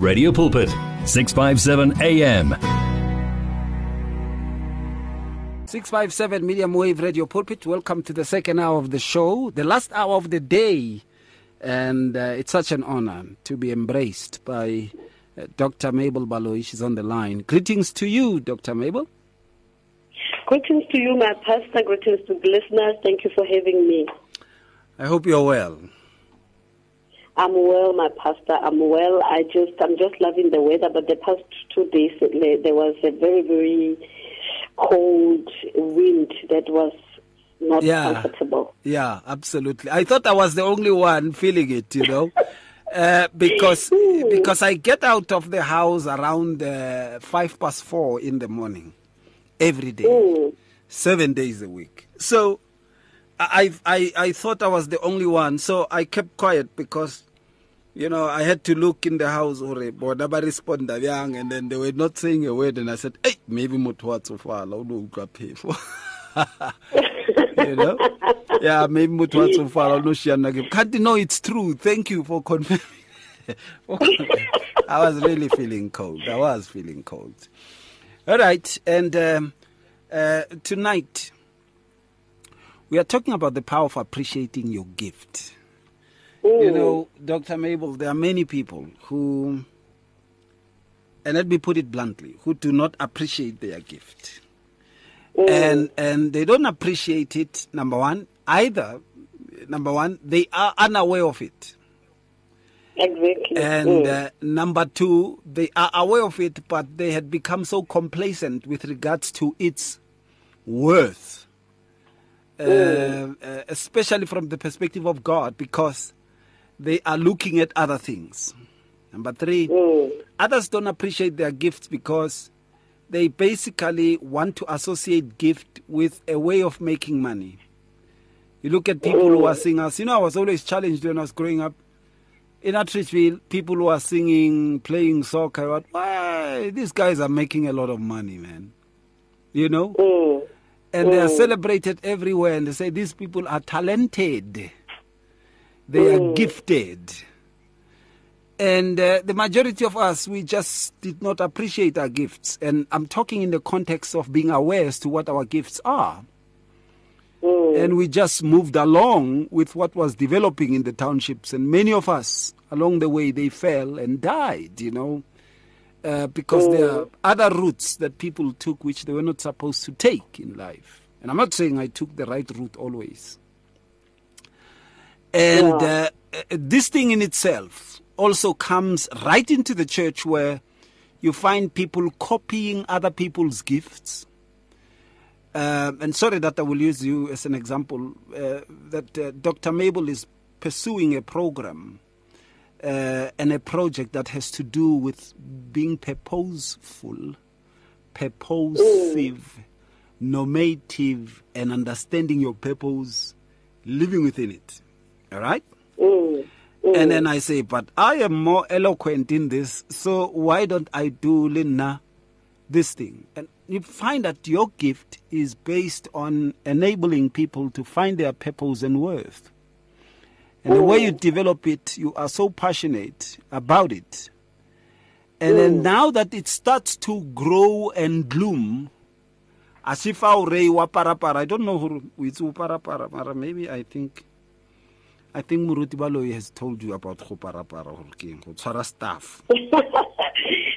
Radio Pulpit, 657 AM. 657 Medium Wave Radio Pulpit. Welcome to the second hour of the show, the last hour of the day. And uh, it's such an honor to be embraced by uh, Dr. Mabel Baloy. She's on the line. Greetings to you, Dr. Mabel. Greetings to you, my pastor. Greetings to the listeners. Thank you for having me. I hope you're well. I'm well, my pastor. I'm well. I just, I'm just loving the weather. But the past two days, there was a very, very cold wind that was not Yeah. comfortable. Yeah, absolutely. I thought I was the only one feeling it, you know. Uh, because because I get out of the house around uh, five past four in the morning every day, Mm. seven days a week. So I, I I thought I was the only one, so I kept quiet because you know I had to look in the house or bona ba responda bjang and then they were not saying a word and I said, "Hey, maybe motho wa tsofala o no utlwa phefo." you know? Yeah maybe motho wa tsofala o no shiana ke can't know it's true. Thank you For confirming. I was really feeling cold. I was feeling cold. All right and um, uh, tonight we are talking about the power of appreciating your gift. You know Dr. Mabel there are many people who and let me put it bluntly who do not appreciate their gift and and they don't appreciate it number one either number one they are unaware of it Exactly. and Mm. uh, number two they are aware of it but they had become so complacent with regards to its worth uh, uh, especially from the perspective of god because they are looking at other things number three Mm. others don't appreciate their gifts because they basically want to associate gift with a way of making money. You look at people who are singers. You know, I was always challenged when I was growing up in Atteridgeville. People who are singing, playing soccer. What? Why these guys are making a lot of money, man. You know, Mm. and they are celebrated everywhere. And they say these people are talented. They are gifted. And uh, the majority of us, we just did not appreciate our gifts. And I'm talking in the context of being aware as to what our gifts are. And we just moved along with what was developing in the townships. And many of us, along the way, they fell and died, you know, uh, because there are other routes that people took which they were not supposed to take in life. And I'm not saying I took the right route always. And uh, uh, this thing in itself also comes right into the church where you find people copying other people's gifts. Um, and sorry that I will use you as an example, uh, that uh, Dr. Mabel is pursuing a program uh, and a project that has to do with being purposeful, purposive, normative, and understanding your purpose, living within it. All right? Mm. And then I say, but I am more eloquent in this, so why don't I do Lina this thing? And you find that your gift is based on enabling people to find their purpose and worth. And the way you develop it, you are so passionate about it. And then now that it starts to grow and bloom, as if our ray wa parapara, I don't know who it's parapara, mara maybe I think I think Muruti Baloyi has told you about go parapara gore ke eng, go tshwara staff.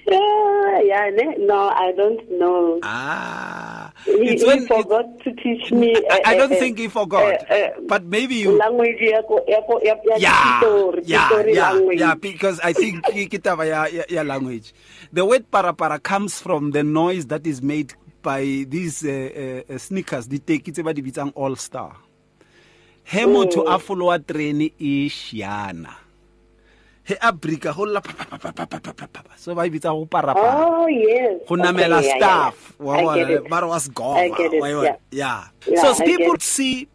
Yeah, yeah, no, I don't know. Ah, He, it's he when it, forgot to teach me. I, I uh, don't uh, think he forgot, uh, uh, but maybe you. language Yeah, yeah, yeah, language. yeah. Because I think language. The word parapara comes from the noise that is made by these uh, uh, sneakers. Di take ba di bitsang all star. he motho a folowa train e shiana. He a brika go lla so ba e bitsa go parapara. Go namela staff. Wa bona ba re was gone yeah. so people see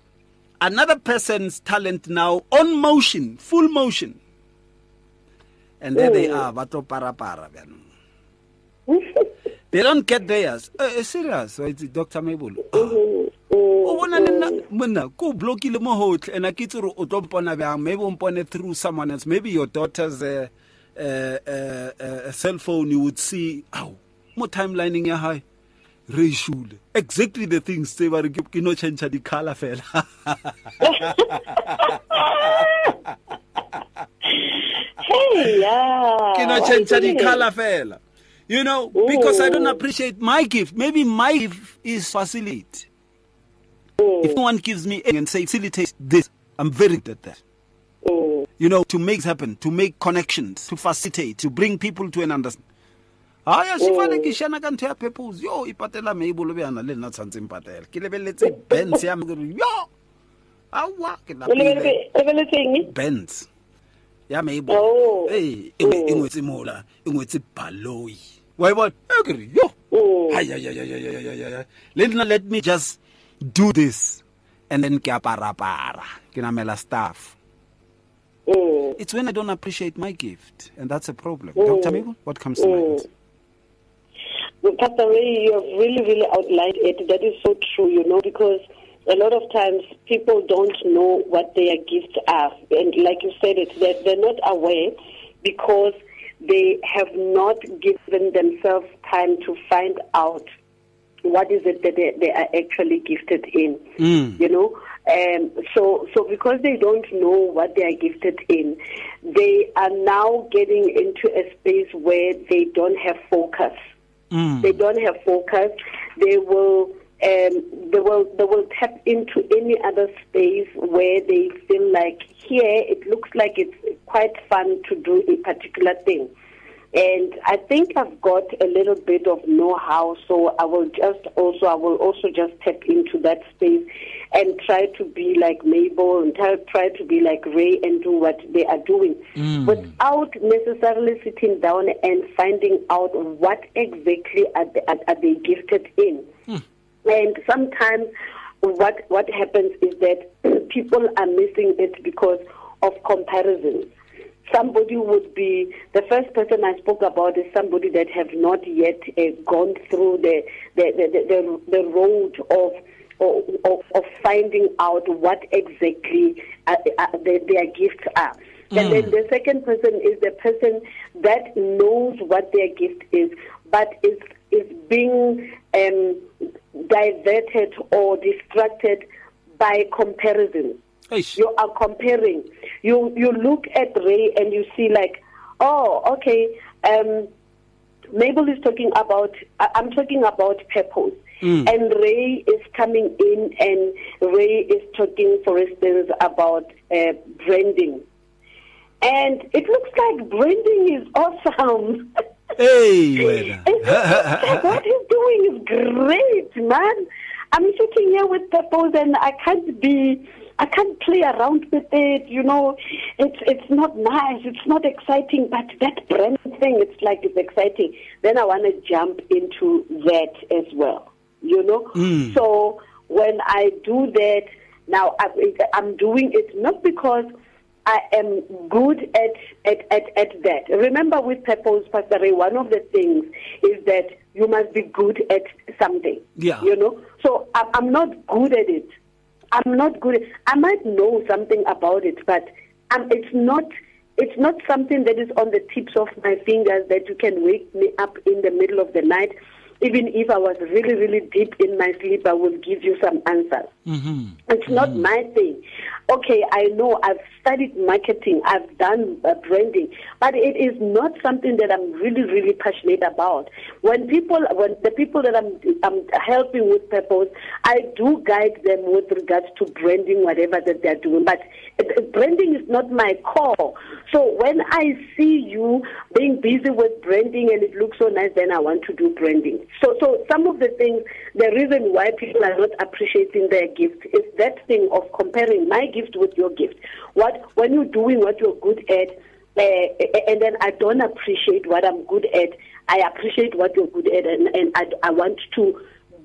another person's talent now on motion full motion. And there they are ba tlo parapara bjanong they don't get theirs. Uh, uh, serious right dr mabel Mm-hmm. o bona le nna monna ko blockile mo hotlhe and a ke itse gore o tlo mpona bjang? Maybe o mpone through someone else. Maybe your daughter's uh, uh, uh, a cell phone you would see ow mo timelining ya high re shule. Exactly the things tse ba re ke no change di color fela. Hey yeah. Ke no change di color fela. You know Ooh. because i don't appreciate my gift. Maybe my gift is facilitate Ooh. if no one gives me and say facilitate this i'm very good at that. Ooh. you know to make happen to make connections to facilitate to bring people to an understanding haya sifane ke shana ka ntho ya purpose. Yo ipatela meibolo bjana le nna tshwantse mpatela ke lebeletse bands ya me yo! Awa ke bands ya meibo oh. eh e ngwetse mola e ngwetse baloi wa ibona e ke re yo haya ya ya ya ya ya ya let let me just do this and then ke apara para ke namela stuff Mm. It's when I don't appreciate my gift, and that's a problem. Mm. Dr. Migo, what comes to mm. mind? Pastor Ray, you have really, really outlined it. That is so true, you know, because a lot of times people don't know what their gifts are. And like you said, it they're, they're not aware because they have not given themselves time to find out what is it that they, they are actually gifted in. Mm. You know, um, so so because they don't know what they are gifted in, they are now getting into a space where they don't have focus. Mm. They don't have focus. They will um, they will they will tap into any other space where they feel like here it looks like it's quite fun to do a particular thing. And I think I've got a little bit of know-how, so I will just also I will also just tap into that space and try to be like Mabel and try, try to be like Ray and do what they are doing mm. without necessarily sitting down and finding out what exactly are they, are, are they gifted in. Mm. And sometimes what what happens is that people are missing it because of comparisons somebody would be the first person I spoke about is somebody that have not yet uh, gone through the the, the the, the road of of, of finding out what exactly uh, uh, the, their gifts are. Mm. And then mm. the second person is the person that knows what their gift is, but is is being um, diverted or distracted by comparison. Eish. You are comparing. You you look at Ray and you see like, oh, okay. Um, Mabel is talking about. I'm talking about purpose. Mm. And Ray is coming in, and Ray is talking, for instance, about uh, branding. And it looks like branding is awesome. Hey, what he's doing is great, man. I'm sitting here with purpose, and I can't be I can't play around with it. You know, it's it's not nice. It's not exciting. But that brand thing, it's like it's exciting. Then I want to jump into that as well. You know, mm. so when I do that, now I, I'm doing it not because I am good at, at, at, at that. Remember with Purpose, Pastor Ray, one of the things is that you must be good at something. Yeah. You know? So I'm not good at it. I'm not good. I might know something about it, but um, it's not. It's not something that is on the tips of my fingers that you can wake me up in the middle of the night even if I was really, really deep in my sleep, I will give you some answers. Mm-hmm. It's mm-hmm. not my thing. Okay, I know I've studied marketing, I've done uh, branding, but it is not something that I'm really, really passionate about. When people, when the people that I'm, I'm helping with purpose, I do guide them with regards to branding, whatever that they're doing. But branding is not my core. So when I see you being busy with branding and it looks so nice, then I want to do branding. So, so some of the things, the reason why people are not appreciating their gift is that thing of comparing my gift with your gift. What when you're doing what you're good at, uh, and then I don't appreciate what I'm good at. I appreciate what you're good at, and, and I, I want to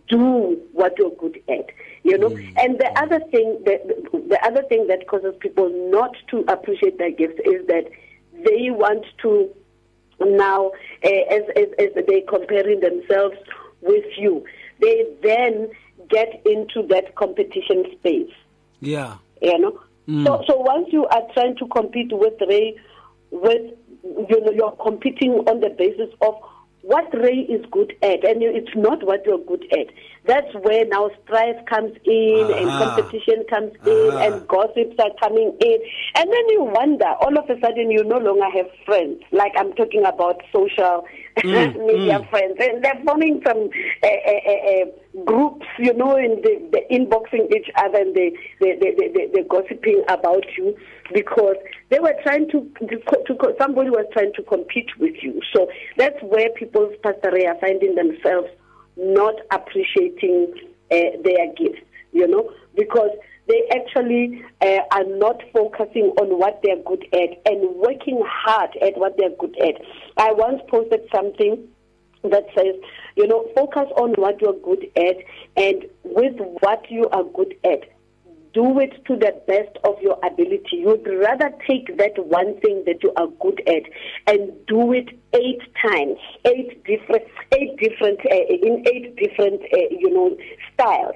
do what you're good at you know mm. and the other thing that the other thing that causes people not to appreciate their gifts is that they want to now uh, as, as as they comparing themselves with you they then get into that competition space yeah you know mm. so so once you are trying to compete with ray with you know you're competing on the basis of what Ray is good at and it's not what you're good at. That's where now strife comes in uh-huh. and competition comes uh-huh. in and gossips are coming in. And then you wonder, all of a sudden you no longer have friends. Like I'm talking about social mm, media mm. friends. And they're forming some uh, uh, uh, groups, you know, in the, the inboxing each other and they, they, they, they, they're gossiping about you because they were trying to, to, to somebody was trying to compete with you. So that's where people's pastoral are finding themselves not appreciating uh, their gifts, you know, because they actually uh, are not focusing on what they're good at and working hard at what they're good at. I once posted something that says, you know, focus on what you're good at and with what you are good at, do it to the best of your ability. You'd rather take that one thing that you are good at and do it eight times, eight different, eight different, uh, in eight different, uh, you know, styles.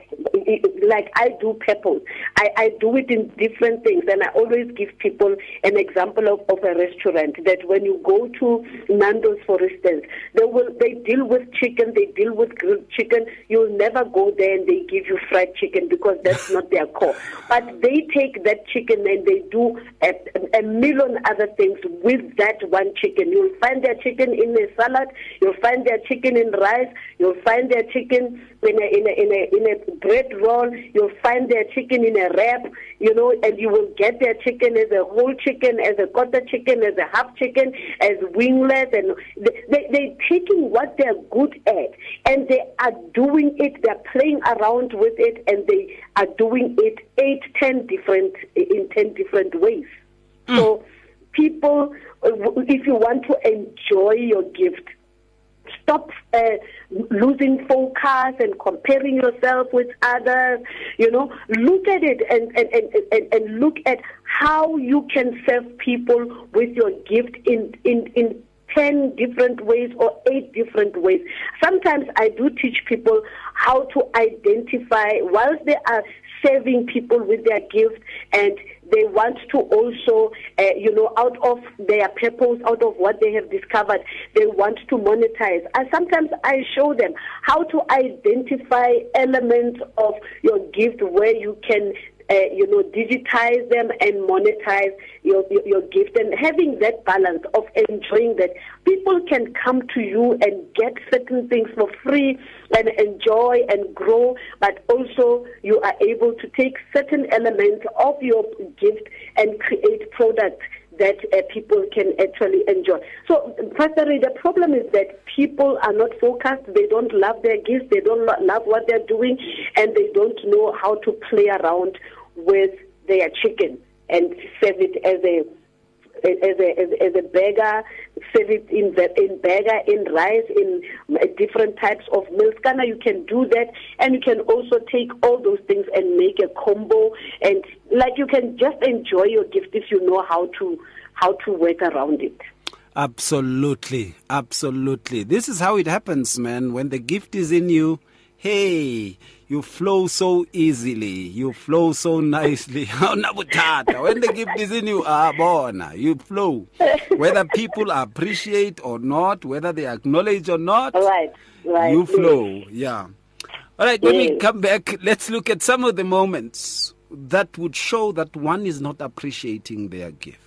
Like I do purple, I, I do it in different things, and I always give people an example of, of a restaurant that when you go to Nando's, for instance, they will they deal with chicken, they deal with grilled chicken. You'll never go there and they give you fried chicken because that's not their core. But they take that chicken and they do a, a million other things with that one chicken. You'll find their chicken in a salad. You'll find their chicken in rice. You'll find their chicken in a in a in a, in a bread roll. You'll find their chicken in a wrap. You know, and you will get their chicken as a whole chicken, as a quarter chicken, as a half chicken, as wingless, and they they taking what they're good at, and they are doing it. They're playing around with it, and they are doing it eight, ten different in ten different ways. Mm. So people, if you want to enjoy your gift, stop uh, losing focus and comparing yourself with others you know look at it and and, and, and, and look at how you can serve people with your gift in in in 10 different ways or 8 different ways. Sometimes I do teach people how to identify whilst they are serving people with their gift and they want to also, uh, you know, out of their purpose, out of what they have discovered, they want to monetize. And sometimes I show them how to identify elements of your gift where you can uh, you know, digitize them and monetize your, your, your gift. And having that balance of enjoying that people can come to you and get certain things for free and enjoy and grow, but also you are able to take certain elements of your gift and create products that uh, people can actually enjoy. So, Pastor the problem is that people are not focused. They don't love their gifts. They don't love what they're doing, and they don't know how to play around with their chicken and serve it as a as a as, as a burger, serve it in in burger, in rice, in different types of meals. Kana, you can do that, and you can also take all those things and make a combo, and like you can just enjoy your gift if you know how to how to work around it. Absolutely, absolutely. This is how it happens, man. When the gift is in you, hey you flow so easily. You flow so nicely. Awunabuthatha when the gift is in you ah bona you flow. Whether people appreciate or not whether they acknowledge or not right right. you flow. Yeah. All right when yes. we come back. Let's look at some of the moments that would show that one is not appreciating their gift.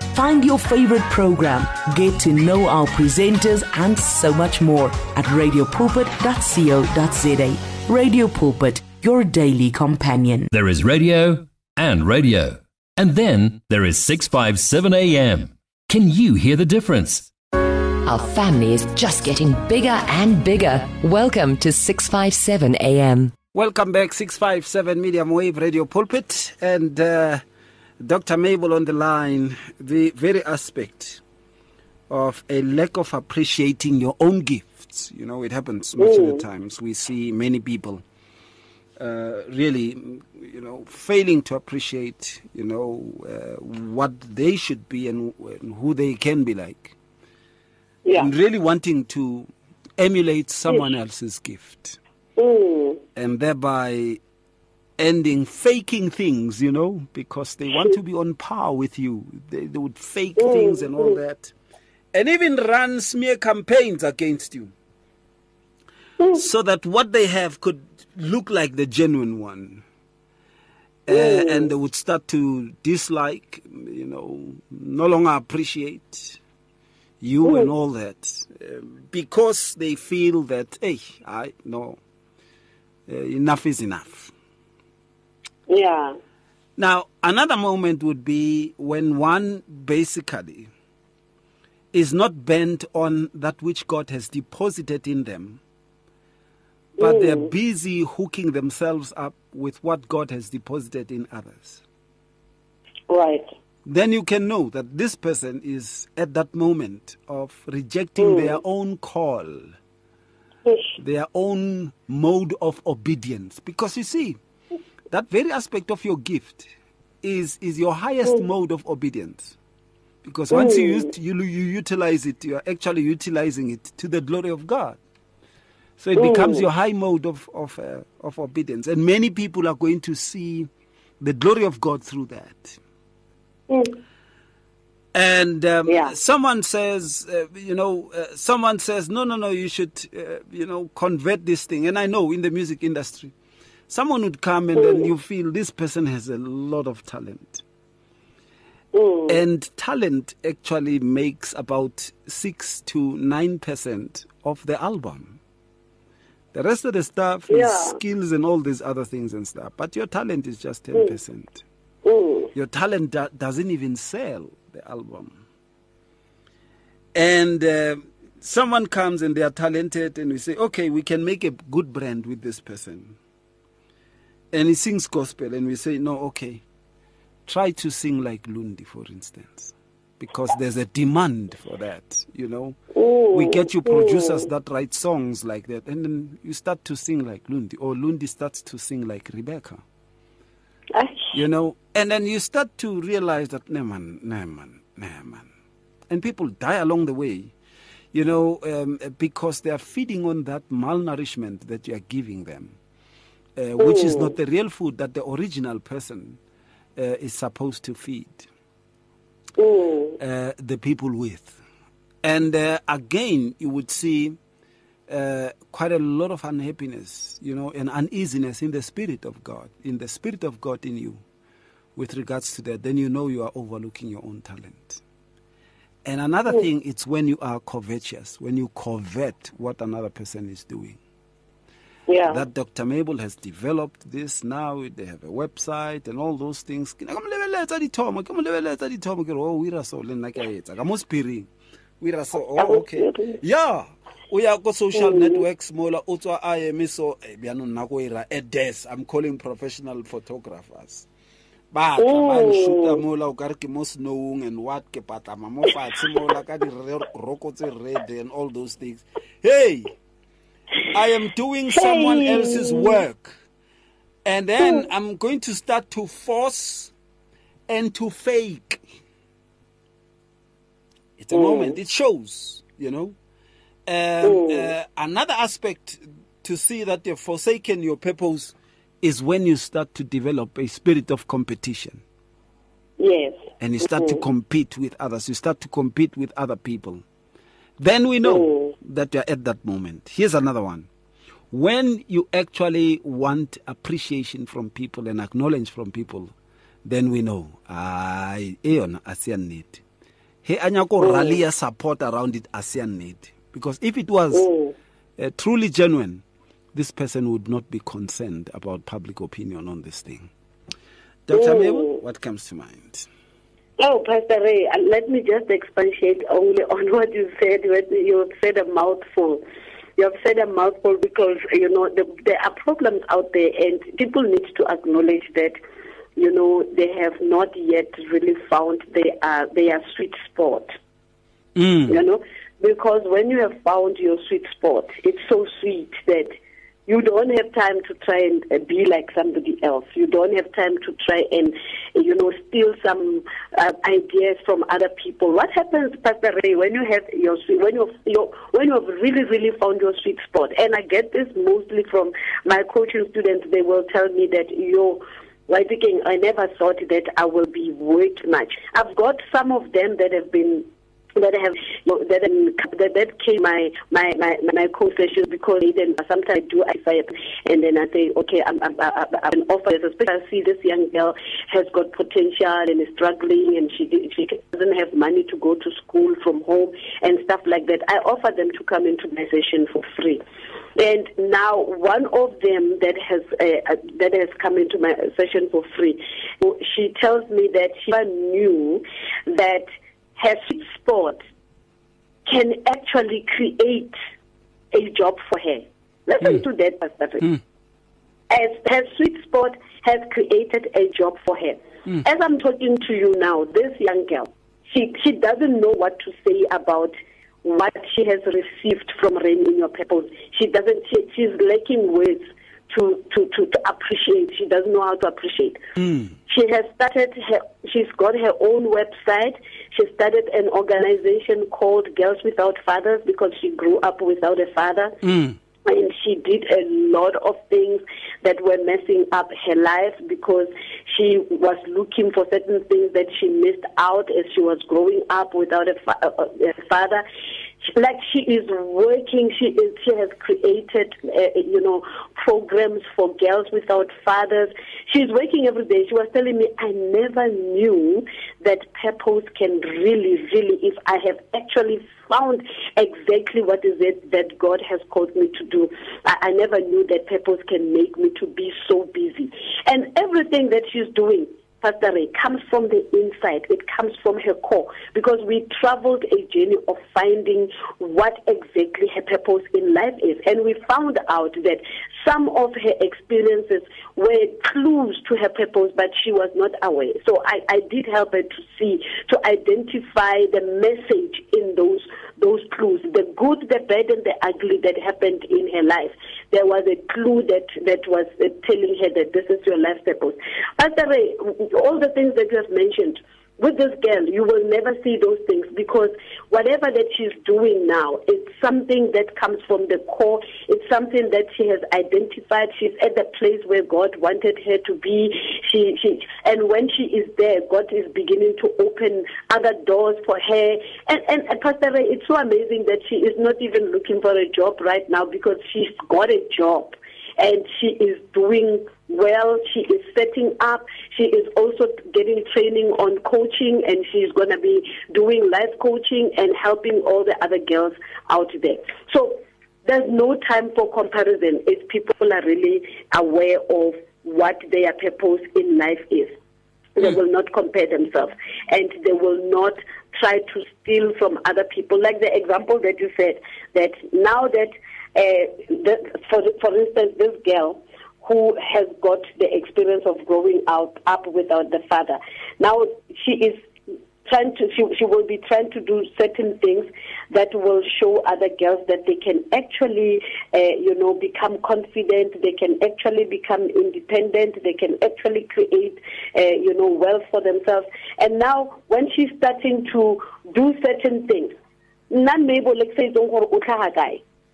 Find your favorite program, get to know our presenters, and so much more at radiopulpit.co.za. Radio Pulpit, your daily companion. There is radio and radio. And then there is 657 AM. Can you hear the difference? Our family is just getting bigger and bigger. Welcome to 657 AM. Welcome back, 657 Medium Wave Radio Pulpit. And uh, Dr. Mabel on the line, the very aspect of a lack of appreciating your own gifts. You know, it happens much mm. of the times. We see many people uh, really, you know, failing to appreciate, you know, uh, what they should be and, and, who they can be like. Yeah. And really wanting to emulate someone else's gift. Mm. And thereby ending faking things, you know, because they want to be on par with you. They, they would fake Mm, things and all that. And even run smear campaigns against you. Mm. So that what they have could look like the genuine one. Uh, Mm. and they would start to dislike, you know, no longer appreciate you Mm. and all that uh, because they feel that, hey, I no, uh, enough is enough. Yeah. Now, another moment would be when one basically is not bent on that which God has deposited in them, but they're busy hooking themselves up with what God has deposited in others. Right. Then you can know that this person is at that moment of rejecting their own call, Ish. their own mode of obedience. Because you see, that very aspect of your gift is, is your highest mode of obedience. Because once you, use, you, you utilize it, you are actually utilizing it to the glory of God. So it becomes your high mode of, of, uh, of obedience. And many people are going to see the glory of God through that. Mm. And um, Yeah. someone says, uh, you know, uh, someone says, no, no, no, you should, uh, you know, convert this thing. And I know in the music industry, someone would come and then you feel this person has a lot of talent. Mm. And talent actually makes about six to nine percent of the album. The rest of the stuff is Yeah. skills and all these other things and stuff. But your talent is just ten percent. Mm. Your talent do- doesn't even sell the album. And uh, someone comes and they are talented, and we say, okay, we can make a good brand with this person. And he sings gospel, and we say, no, okay, try to sing like Lundi, for instance, because there's a demand for that, you know. We get you producers that write songs like that, and then you start to sing like Lundi, or Lundi starts to sing like Rebecca. Ash. you know? And then you start to realize that no man no man no man. And people die along the way you know um, because they are feeding on that malnourishment that you are giving them. Uh, which is not the real food that the original person uh, is supposed to feed Mm. uh, the people with. And uh, again, you would see uh, quite a lot of unhappiness, you know, and uneasiness in the Spirit of God, in the Spirit of God in you with regards to that. Then you know you are overlooking your own talent. And another thing, it's when you are covetous, when you covet what another person is doing Yeah. that Dr. Mabel has developed this now. They have a website and all those things. Ke ne ka mo lebeletsa dithomo, ke mo lebeletsa dithomo, ke re, oh, o ira so le nna ke a etsa. Ka mo spiring. O ira so, Ka oh, okay. Yeah. O ya ko social networks mola o tswa a eme so eh, bjanong nna ko ira a des i'm calling professional photographers ba ba nshuta mola o kare ke mo snowing and what ke patlama mo fatshe mola ka diroko tse red and all those things hey I am doing someone else's work. And then I'm going to start to force and to fake. It's a moment, it shows, you know. Um, uh, another aspect to see that you've forsaken your purpose is when you start to develop a spirit of competition. Yes. and you start to compete with others, you start to compete with other people, then we know. That you're at that moment. Here's another one. When you actually want appreciation from people and acknowledge from people, then we know. Ay, eyona asiyan need. He anya ko rally a support around it asiyan need. Because if it was uh, truly genuine, this person would not be concerned about public opinion on this thing. Dr. Mabel, what comes to mind? Oh, Pastor Ray, uh, let me just expatiate only on what you said. You said a mouthful. You have said a mouthful because you know the, there are problems out there, and people need to acknowledge that you know they have not yet really found their uh, their sweet spot. Mm. You know, because when you have found your sweet spot, it's so sweet that you don't have time to try and uh, be like somebody else. You don't have time to try and you know steal some uh, ideas from other people. What happens pastor ray when you have your when you your when you have really really found your sweet spot? And i get this mostly from my coaching students. They will tell me that you Why thinking I never thought that I will be worked much. I've got some of them that have been that have you know, that, that that came my my my my co-sessions because then sometimes I do I say and then I say okay I'm I'm I'm offer especially I see this young girl has got potential and is struggling and she she doesn't have money to go to school from home and stuff like that. I offer them to come into my session for free. And now one of them that has uh, that has come into my session for free she tells me that she knew that her sweet spot can actually create a job for her. Listen mm. to that, Pastor. Mm. As her sweet spot has created a job for her. Mm. As I'm talking to you now, this young girl, she she doesn't know what to say about what she has received from Rain in your purpose. She doesn't. She, she's lacking words to, to, to, to appreciate. She doesn't know how to appreciate. Mm. She has started her, she's got her own website. She started an organization called Girls Without Fathers because she grew up without a father. Mm. And she did a lot of things that were messing up her life because she was looking for certain things that she missed out as she was growing up without a, fa- a father like she is working she is she has created uh, you know programs for girls without fathers. She's working every day. She was telling me i never knew that purpose can really really if i have actually found exactly what is it that god has called me to do i, I never knew that purpose can make me to be so busy. And everything that she's doing Pastor Ray, comes from the inside. It comes from her core because we traveled a journey of finding what exactly her purpose in life is. And we found out that some of her experiences were clues to her purpose, but she was not aware. So I, I did help her to see, to identify the message in those those clues, the good, the bad, and the ugly that happened in her life. There was a clue that that was uh, telling her that this is your life purpose. Ray, all the things that you have mentioned with this girl, you will never see those things because whatever that she's doing now, it's something that comes from the core. It's something that she has identified. She's at the place where God wanted her to be. She, she, and when she is there, God is beginning to open other doors for her. And, and, and Pastor Ray, it's so amazing that she is not even looking for a job right now because she's got a job and she is doing well. She is setting up. She is also getting training on coaching, and she's going to be doing life coaching and helping all the other girls out there. So there's no time for comparison if people are really aware of what their purpose in life is. They mm. will not compare themselves and they will not try to steal from other people. Like the example that you said, that now that, the, for, for instance, this girl, who has got the experience of growing up up without the father. Now she is trying to she, she will be trying to do certain things that will show other girls that they can actually uh, you know become confident they can actually become independent they can actually create uh, you know wealth for themselves and now when she's starting to do certain things none maybe like say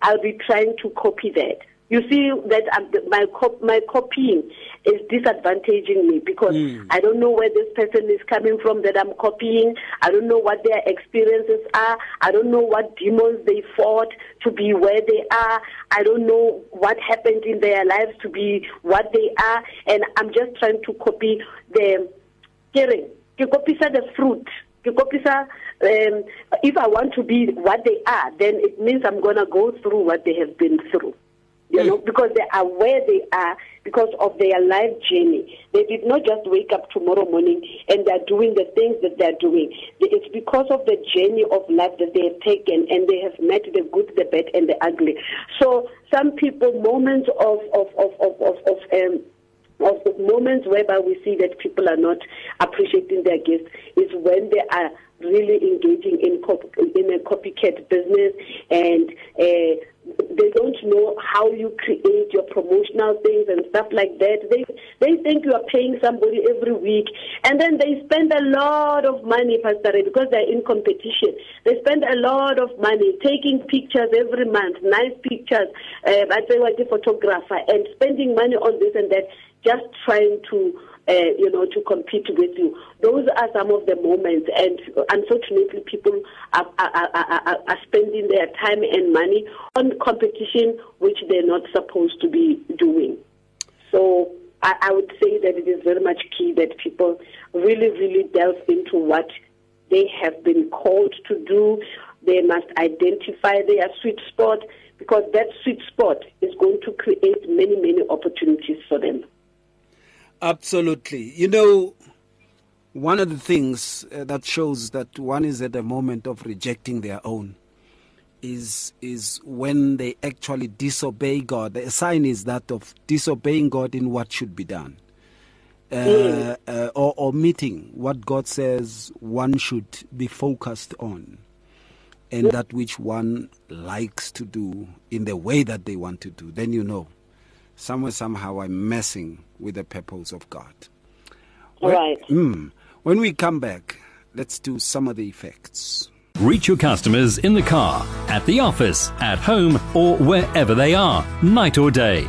I'll be trying to copy that you see that I'm, my cop, my copying is disadvantaging me because mm. I don't know where this person is coming from that I'm copying. I don't know what their experiences are. I don't know what demons they fought to be where they are. I don't know what happened in their lives to be what they are. And I'm just trying to copy the hearing. To copy the fruit. To copy um, if I want to be what they are, then it means I'm going to go through what they have been through you know, because they are where they are because of their life journey. They did not just wake up tomorrow morning and they're doing the things that they're doing. It's because of the journey of life that they have taken and they have met the good, the bad, and the ugly. So some people, moments of of of of of, of um, of the moments whereby we see that people are not appreciating their gifts is when they are really engaging in cop- in a copycat business and uh, they don't know how you create your promotional things and stuff like that. They they think you are paying somebody every week, and then they spend a lot of money, Pastor, because they're in competition. They spend a lot of money taking pictures every month, nice pictures. Uh, I say like a photographer, and spending money on this and that, just trying to uh, you know, to compete with you. Those are some of the moments, and unfortunately, people are, are, are, are spending their time and money on competition which they're not supposed to be doing. So I, I would say that it is very much key that people really, really delve into what they have been called to do. They must identify their sweet spot because that sweet spot is going to create many, many opportunities for them. Absolutely. You know, one of the things uh, that shows that one is at a moment of rejecting their own is is when they actually disobey God. The sign is that of disobeying God in what should be done. Uh, mm. uh, or omitting what God says one should be focused on and mm. that which one likes to do in the way that they want to do, then you know somewhere, somehow, I'm messing with the purpose of God. When, right. Mm, when we come back, let's do some of the effects. Reach your customers in the car, at the office, at home, or wherever they are, night or day.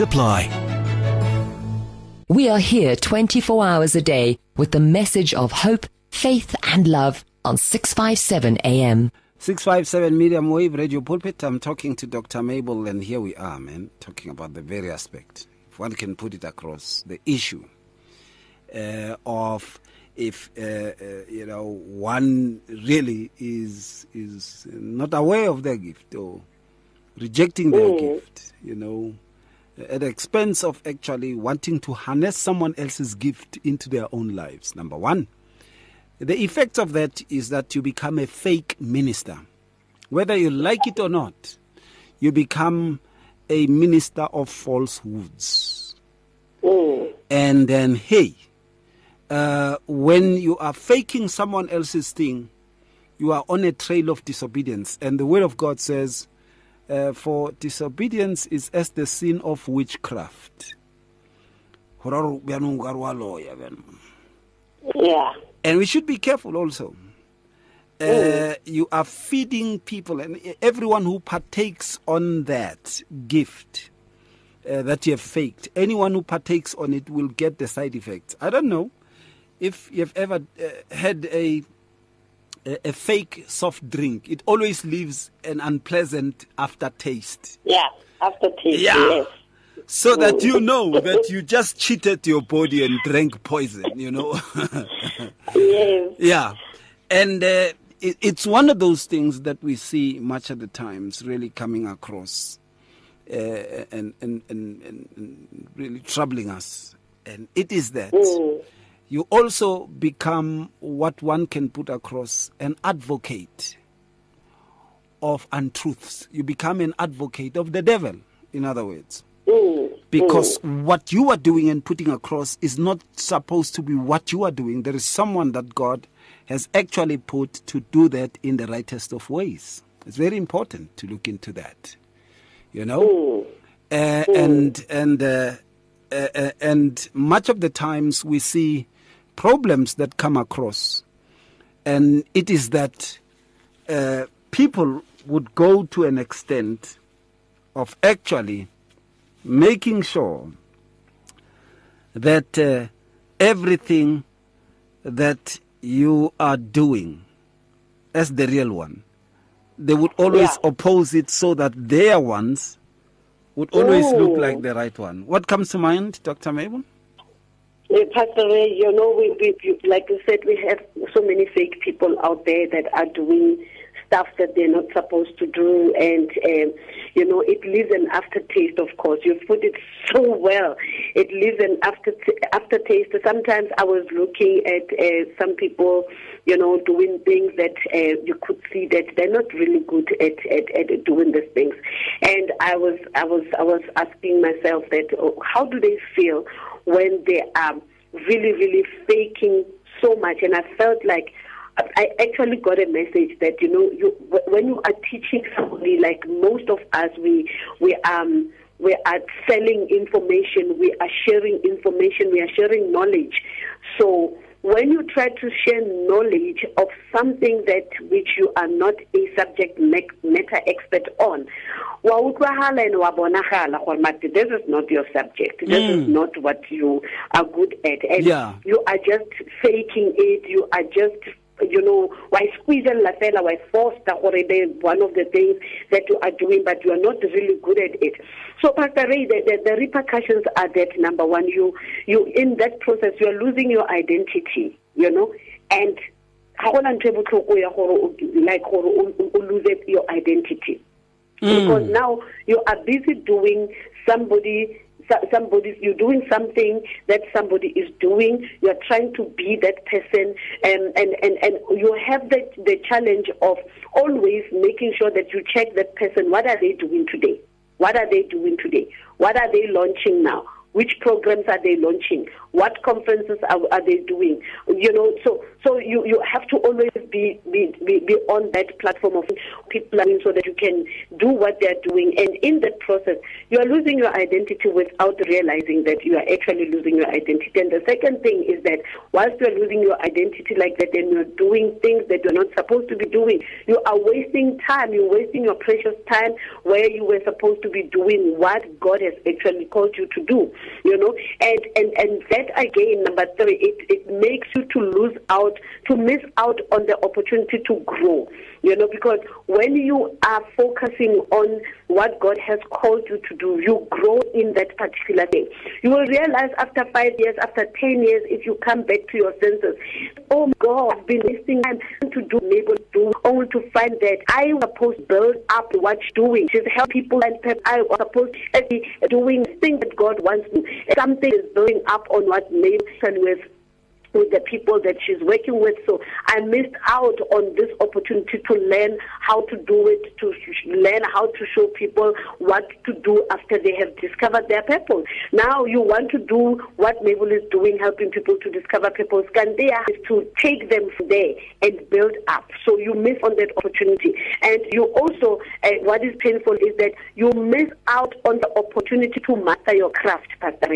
apply. We are here 24 hours a day with the message of hope, faith, and love on 657 AM. 657 medium wave radio pulpit. I'm talking to Dr. Mabel, and here we are, man, talking about the very aspect, if one can put it across, the issue uh, of if uh, uh, you know one really is is not aware of their gift or rejecting their mm. gift, you know, at the expense of actually wanting to harness someone else's gift into their own lives. Number one, the effect of that is that you become a fake minister. Whether you like it or not, you become a minister of falsehoods. Mm. And then, hey, uh, when you are faking someone else's thing, you are on a trail of disobedience. And the Word of God says, uh, for disobedience is as the sin of witchcraft. Yeah. And we should be careful also. Uh, mm. You are feeding people, and everyone who partakes on that gift uh, that you have faked, anyone who partakes on it will get the side effects. I don't know if you've ever uh, had a a, a fake soft drink, it always leaves an unpleasant aftertaste. Yeah, aftertaste. Yeah. Yes. So that mm. you know that you just cheated your body and drank poison, you know. yes. Yeah. And uh, it, it's one of those things that we see much of the times really coming across uh, and, and, and, and, really troubling us. And it is that. Mm you also become what one can put across an advocate of untruths. You become an advocate of the devil, in other words. Mm, because mm. what you are doing and putting across is not supposed to be what you are doing. There is someone that God has actually put to do that in the rightest of ways. It's very important to look into that. You know? Mm. Uh, and and uh, uh, uh, and much of the times we see problems that come across, and it is that uh, people would go to an extent of actually making sure that uh, everything that you are doing as the real one, they would always Yeah. oppose it so that their ones would always look Ooh. like the right one. What comes to mind, Dr. Mabel? Uh, Pastor Ray, you know, we, we, like you said, we have so many fake people out there that are doing stuff that they're not supposed to do, and um, you know, it leaves an aftertaste. Of course, you put it so well. It leaves an after aftertaste. Sometimes I was looking at uh, some people, you know, doing things that uh, you could see that they're not really good at, at, at doing these things, and I was I was I was asking myself that oh, how do they feel when they are really really faking so much, and I felt like. I actually got a message that you know you when you are teaching somebody like most of us we we um we are selling information we are sharing information we are sharing knowledge so when you try to share knowledge of something that which you are not a subject matter expert on wa utlwahala and wa bonagala gore mate this is not your subject this mm. is not what you are good at and Yeah. you are just faking it you are just you know why squeeze la fela why force gore they one of the things that you are doing but you are not really good at it. So pastor ray the, the, the repercussions are that number one you you in that process you are losing your identity you know? And ga gona ntho e botlhoko ya gore like gore o lose your identity. Because now you are busy doing somebody so- somebody you're doing something that somebody is doing. You're trying to be that person. And and and, and you have the the challenge of always making sure that you check that person what are they doing today? What are they doing today? What are they launching now? Which programs are they launching? What conferences are, are they doing? You know so so you you have to always be be be, be on that platform of people learning so that you can do what they're doing. And in that process you are losing your identity without realizing that you are actually losing your identity. And the second thing is that whilst you're losing your identity like that and you're doing things that you're not supposed to be doing you are wasting time. You're wasting your precious time where you were supposed to be doing what God has actually called you to do you know? And and and that again number 3 it it makes you to lose out to miss out on the opportunity to grow. You know because when you are focusing on what God has called you to do you grow in that particular thing. You will realize after 5 years after 10 years if you come back to your senses oh god I've been wasting time to do able to do only to find that I was supposed to build up what doing. Just help people and pe- I was supposed to be doing things that God wants me something is building up on what maybe with with the people that she's working with. So I missed out on this opportunity to learn how to do it, to learn how to show people what to do after they have discovered their purpose. Now you want to do what Mabel is doing, helping people to discover purpose. Gandia is to take them from there and build up. So you miss on that opportunity. And you also, uh, what is painful is that you miss out on the opportunity to master your craft, Pastor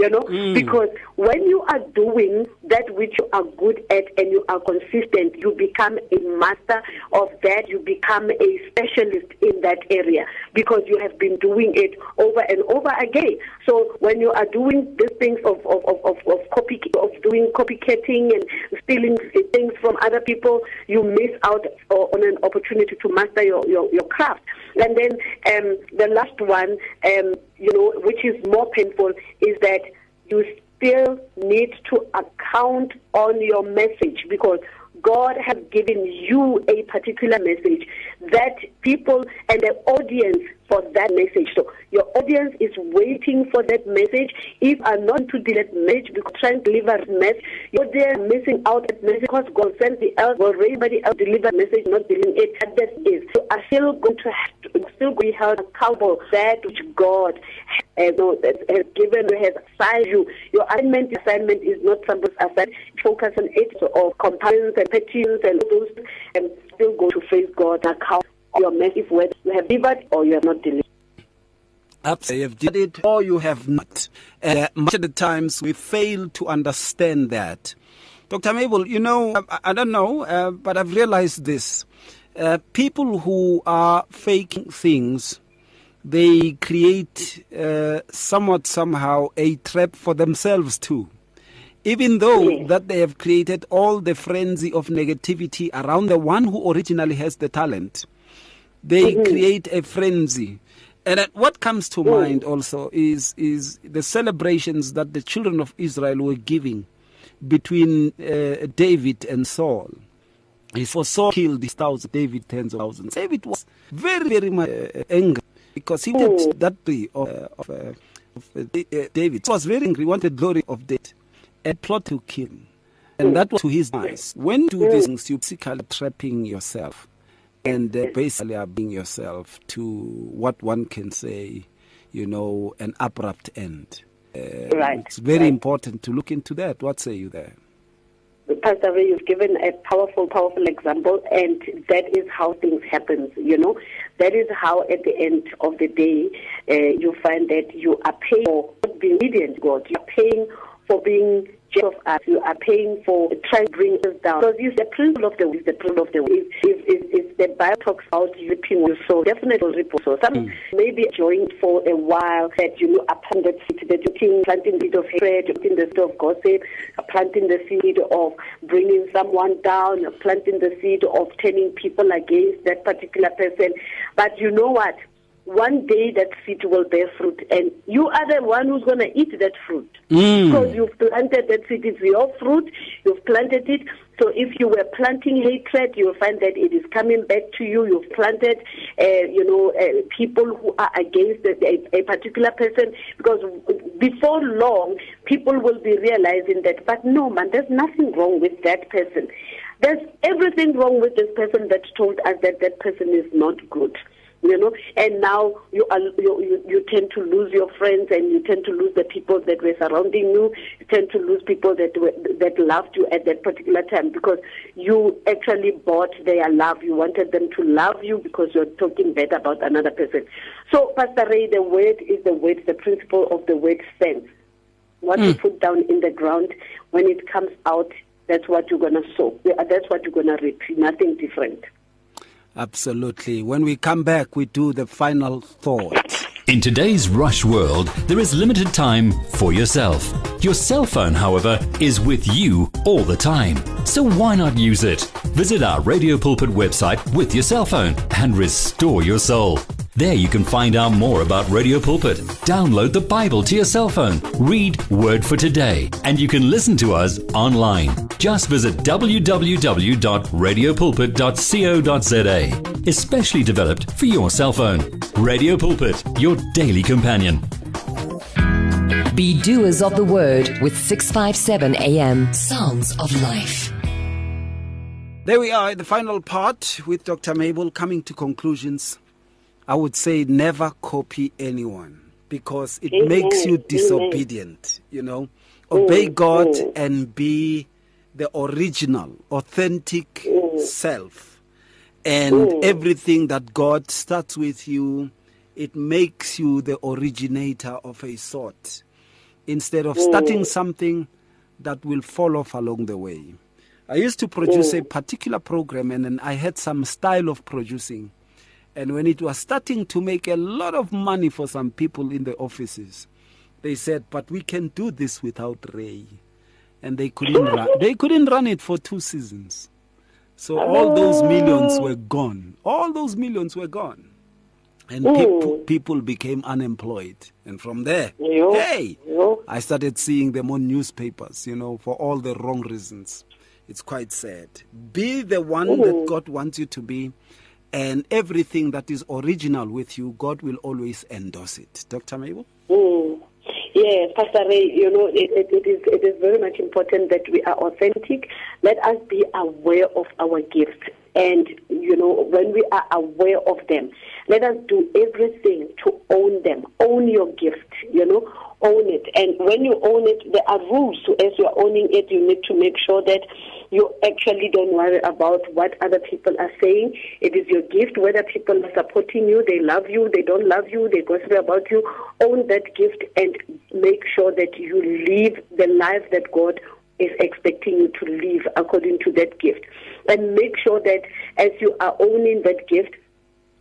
you know? Mm. because when you are doing that which you are good at and you are consistent you become a master of that you become a specialist in that area because you have been doing it over and over again. So when you are doing these things of of of of, of copy of doing copycatting and stealing things from other people you miss out on an opportunity to master your your, your craft. And then um the last one um you know which is more painful is that you still need to account on your message because God has given you a particular message that people and the audience for that message. So your audience is waiting for that message. If are not to that message because trying to deliver message, you're there missing out that message because God sent the else or everybody else deliver message, not delivering it. And that is. So are still going to have to still be held accountable that which God has, uh, has given has assigned you. Your assignment assignment is not somebody's assignment. Focus on it so, or comparisons and petitions and those and still go to face God account your message whether you have delivered or you have not delivered. Absolutely, you've did it or you have not. Uh, much of the times we fail to understand that. Dr. Mabel, you know, I, I don't know, uh, but I've realized this. Uh, people who are faking things, they create uh, somewhat somehow a trap for themselves too. Even though that they have created all the frenzy of negativity around the one who originally has the talent, they mm-hmm. create a frenzy. And what comes to mm. mind also is is the celebrations that the children of Israel were giving between uh, David and Saul. For Saul killed his thousand, David tens of thousands. David was very, very much uh, angry because he wanted mm. that tree of, uh, of, uh, of uh, David. He was very angry, wanted glory of David and plot to kill. And that was to his eyes. When do these things, you basically trapping yourself and uh, basically are being yourself to what one can say, you know, an abrupt end. Uh, right. It's very right. important to look into that. What say you there? Pastor Ray, you've given a powerful, powerful example, and that is how things happen. You know, that is how at the end of the day, uh, you find that you are paying for being obedient God. You are paying for being of us. You are paying for trying to bring us down. Because it's the principle of the is the principle of the if if if, if the Bible talks about reaping your soul, definitely reap so. Some mm. maybe enjoying for a while that you know upon that seed that you're planting the seed of hatred, planting the seed of gossip, planting the seed of bringing someone down, planting the seed of turning people against that particular person. But you know what? One day that seed will bear fruit and you are the one who's going to eat that fruit. Mm. because you've planted that seed it's your fruit you've planted it. So if you were planting hatred you'll find that it is coming back to you. You've planted uh, you know uh, people who are against a, a particular person. Because before long people will be realizing that but no man there's nothing wrong with that person. There's everything wrong with this person that told us that that person is not good. You know? And now you are you, you you tend to lose your friends and you tend to lose the people that were surrounding you. You tend to lose people that were that loved you at that particular time because you actually bought their love. You wanted them to love you because you're talking bad about another person. So pastor ray the word is the word the principle of the word stands. What mm. you hmm. put down in the ground when it comes out that's what you're going to sow. That's what you're going to reap. Nothing different. Absolutely. When we come back, we do the final thought. In today's rush world, there is limited time for yourself. Your cell phone, however, is with you all the time. So why not use it? Visit our Radio Pulpit website with your cell phone and restore your soul. There you can find out more about Radio Pulpit. Download the Bible to your cell phone, read Word for Today, and you can listen to us online. Just visit www.radiopulpit.co.za. Especially developed for your cell phone. Radio Pulpit, your daily companion. Be doers of the word with 657 AM. Sounds of life. There we are, the final part with Dr. Mabel coming to conclusions. I would say never copy anyone because it Amen. makes you disobedient, Amen. you know. Obey God mm. and be the original, authentic mm. self. And mm. everything that God starts with you, it makes you the originator of a sort instead of starting something that will fall off along the way. I used to produce a particular program and then I had some style of producing and when it was starting to make a lot of money for some people in the offices, they said, "But we can do this without Ray," and they couldn't run. They couldn't run it for two seasons. So all those millions were gone. All those millions were gone, and people people became unemployed. And from there, hey, I started seeing them on newspapers. You know, for all the wrong reasons. It's quite sad. Be the one that God wants you to be and everything that is original with you, God will always endorse it. Dr. Mabel? Mm. Yes, Pastor Ray, you know, it, it, it, is, it is very much important that we are authentic. Let us be aware of our gifts. And you know when we are aware of them let us do everything to own them. Own your gift you know own it. And when you own it there are rules. So as you're owning it you need to make sure that you actually don't worry about what other people are saying. It is your gift. Whether people are supporting you they love you they don't love you they gossip about you own that gift and make sure that you live the life that God is expecting you to live according to that gift. And make sure that as you are owning that gift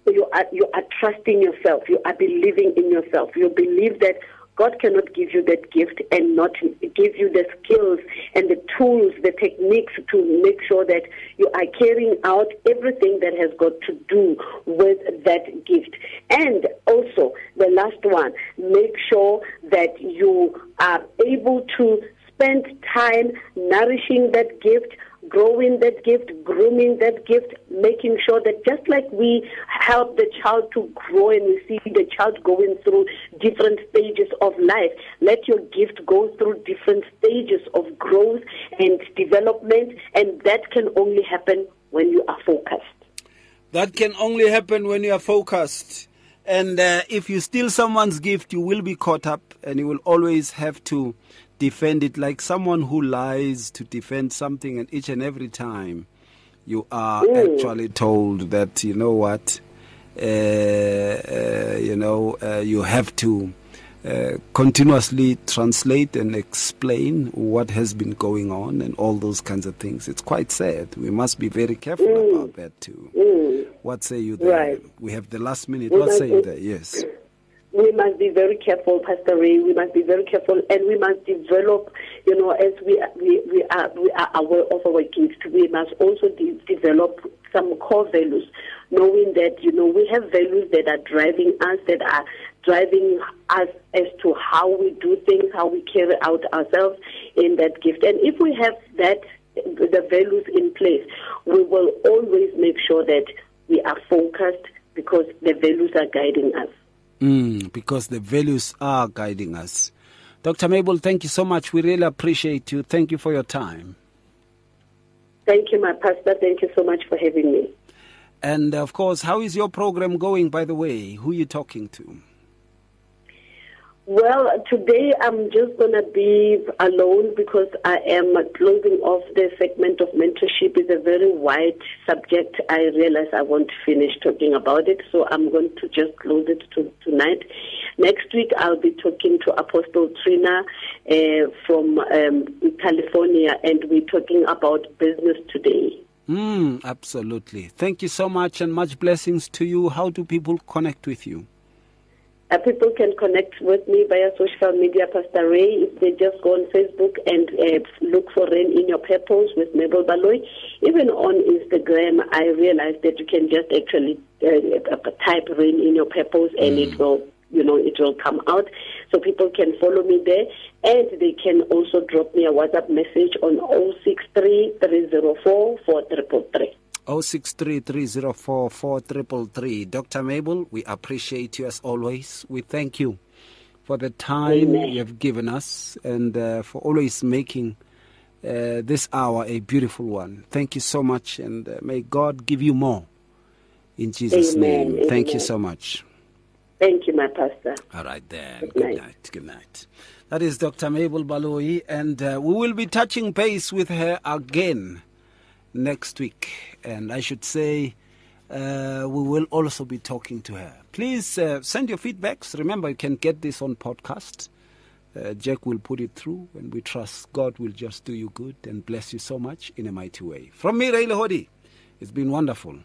you are you are trusting yourself. You are believing in yourself. You believe that God cannot give you that gift and not give you the skills and the tools, the techniques to make sure that you are carrying out everything that has got to do with that gift. And also, the last one, make sure that you are able to spend time nourishing that gift growing that gift, grooming that gift, making sure that just like we help the child to grow and we see the child going through different stages of life, let your gift go through different stages of growth and development, and that can only happen when you are focused. That can only happen when you are focused. And uh, if you steal someone's gift, you will be caught up and you will always have to defend it like someone who lies to defend something, and each and every time you are mm. actually told that you know what, uh, uh, you know, uh, you have to. Uh, continuously translate and explain what has been going on and all those kinds of things. It's quite sad. We must be very careful mm. about that too. Mm. What say you there? Right. We have the last minute. What say you there? Yes we must be very careful, Pastor Ray. We must be very careful, and we must develop. You know, as we we, we are we are aware of our gifts, we must also de- develop some core values, knowing that you know we have values that are driving us, that are driving us as to how we do things, how we carry out ourselves in that gift. And if we have that the values in place, we will always make sure that we are focused because the values are guiding us. Mm, because the values are guiding us. Dr. Mabel, thank you so much. We really appreciate you. Thank you for your time. Thank you, my pastor. Thank you so much for having me. And of course, how is your program going, by the way? Who are you talking to? Well, today I'm just going to be alone because I am closing off the segment of mentorship. It's a very wide subject. I realize I won't finish talking about it, so I'm going to just close it to, tonight. Next week, I'll be talking to Apostle Trina uh, from um, California, and we're talking about business today. Mm, absolutely. Thank you so much, and much blessings to you. How do people connect with you? Uh, people can connect with me via social media, Pastor Ray. If they just go on Facebook and uh, look for Rain in Your Purpose with Mabel Baloy. Even on Instagram, I realized that you can just actually uh, uh type Rain in Your Purpose and mm. it will, you know, it will come out. So people can follow me there. And they can also drop me a WhatsApp message on 063 304 4333. 0633044333. Dr. Mabel, we appreciate you as always. We thank you for the time Amen. you have given us and uh, for always making uh, this hour a beautiful one. Thank you so much, and uh, may God give you more. In Jesus' Amen. name. Amen. Thank you so much. Thank you, my pastor. All right, then. Good, Good night. night. Good night. That is Dr. Mabel Baloyi, and uh, we will be touching base with her again next week. And I should say, uh, we will also be talking to her. Please uh, send your feedbacks. Remember, you can get this on podcast. Uh, Jack will put it through, and we trust God will just do you good and bless you so much in a mighty way. From me, Ray Lahodi, it's been wonderful.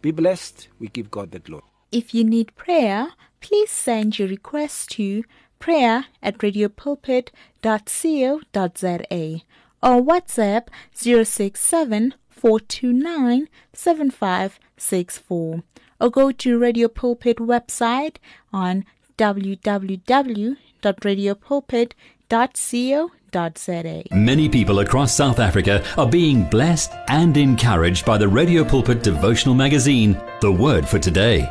Be blessed. We give God the glory. If you need prayer, please send your request to prayer at radiopulpit.co.za or WhatsApp 067 429 7564 or go to Radio Pulpit website on www.radiopulpit.co.za. Many people across South Africa are being blessed and encouraged by the Radio Pulpit devotional magazine, The Word for Today.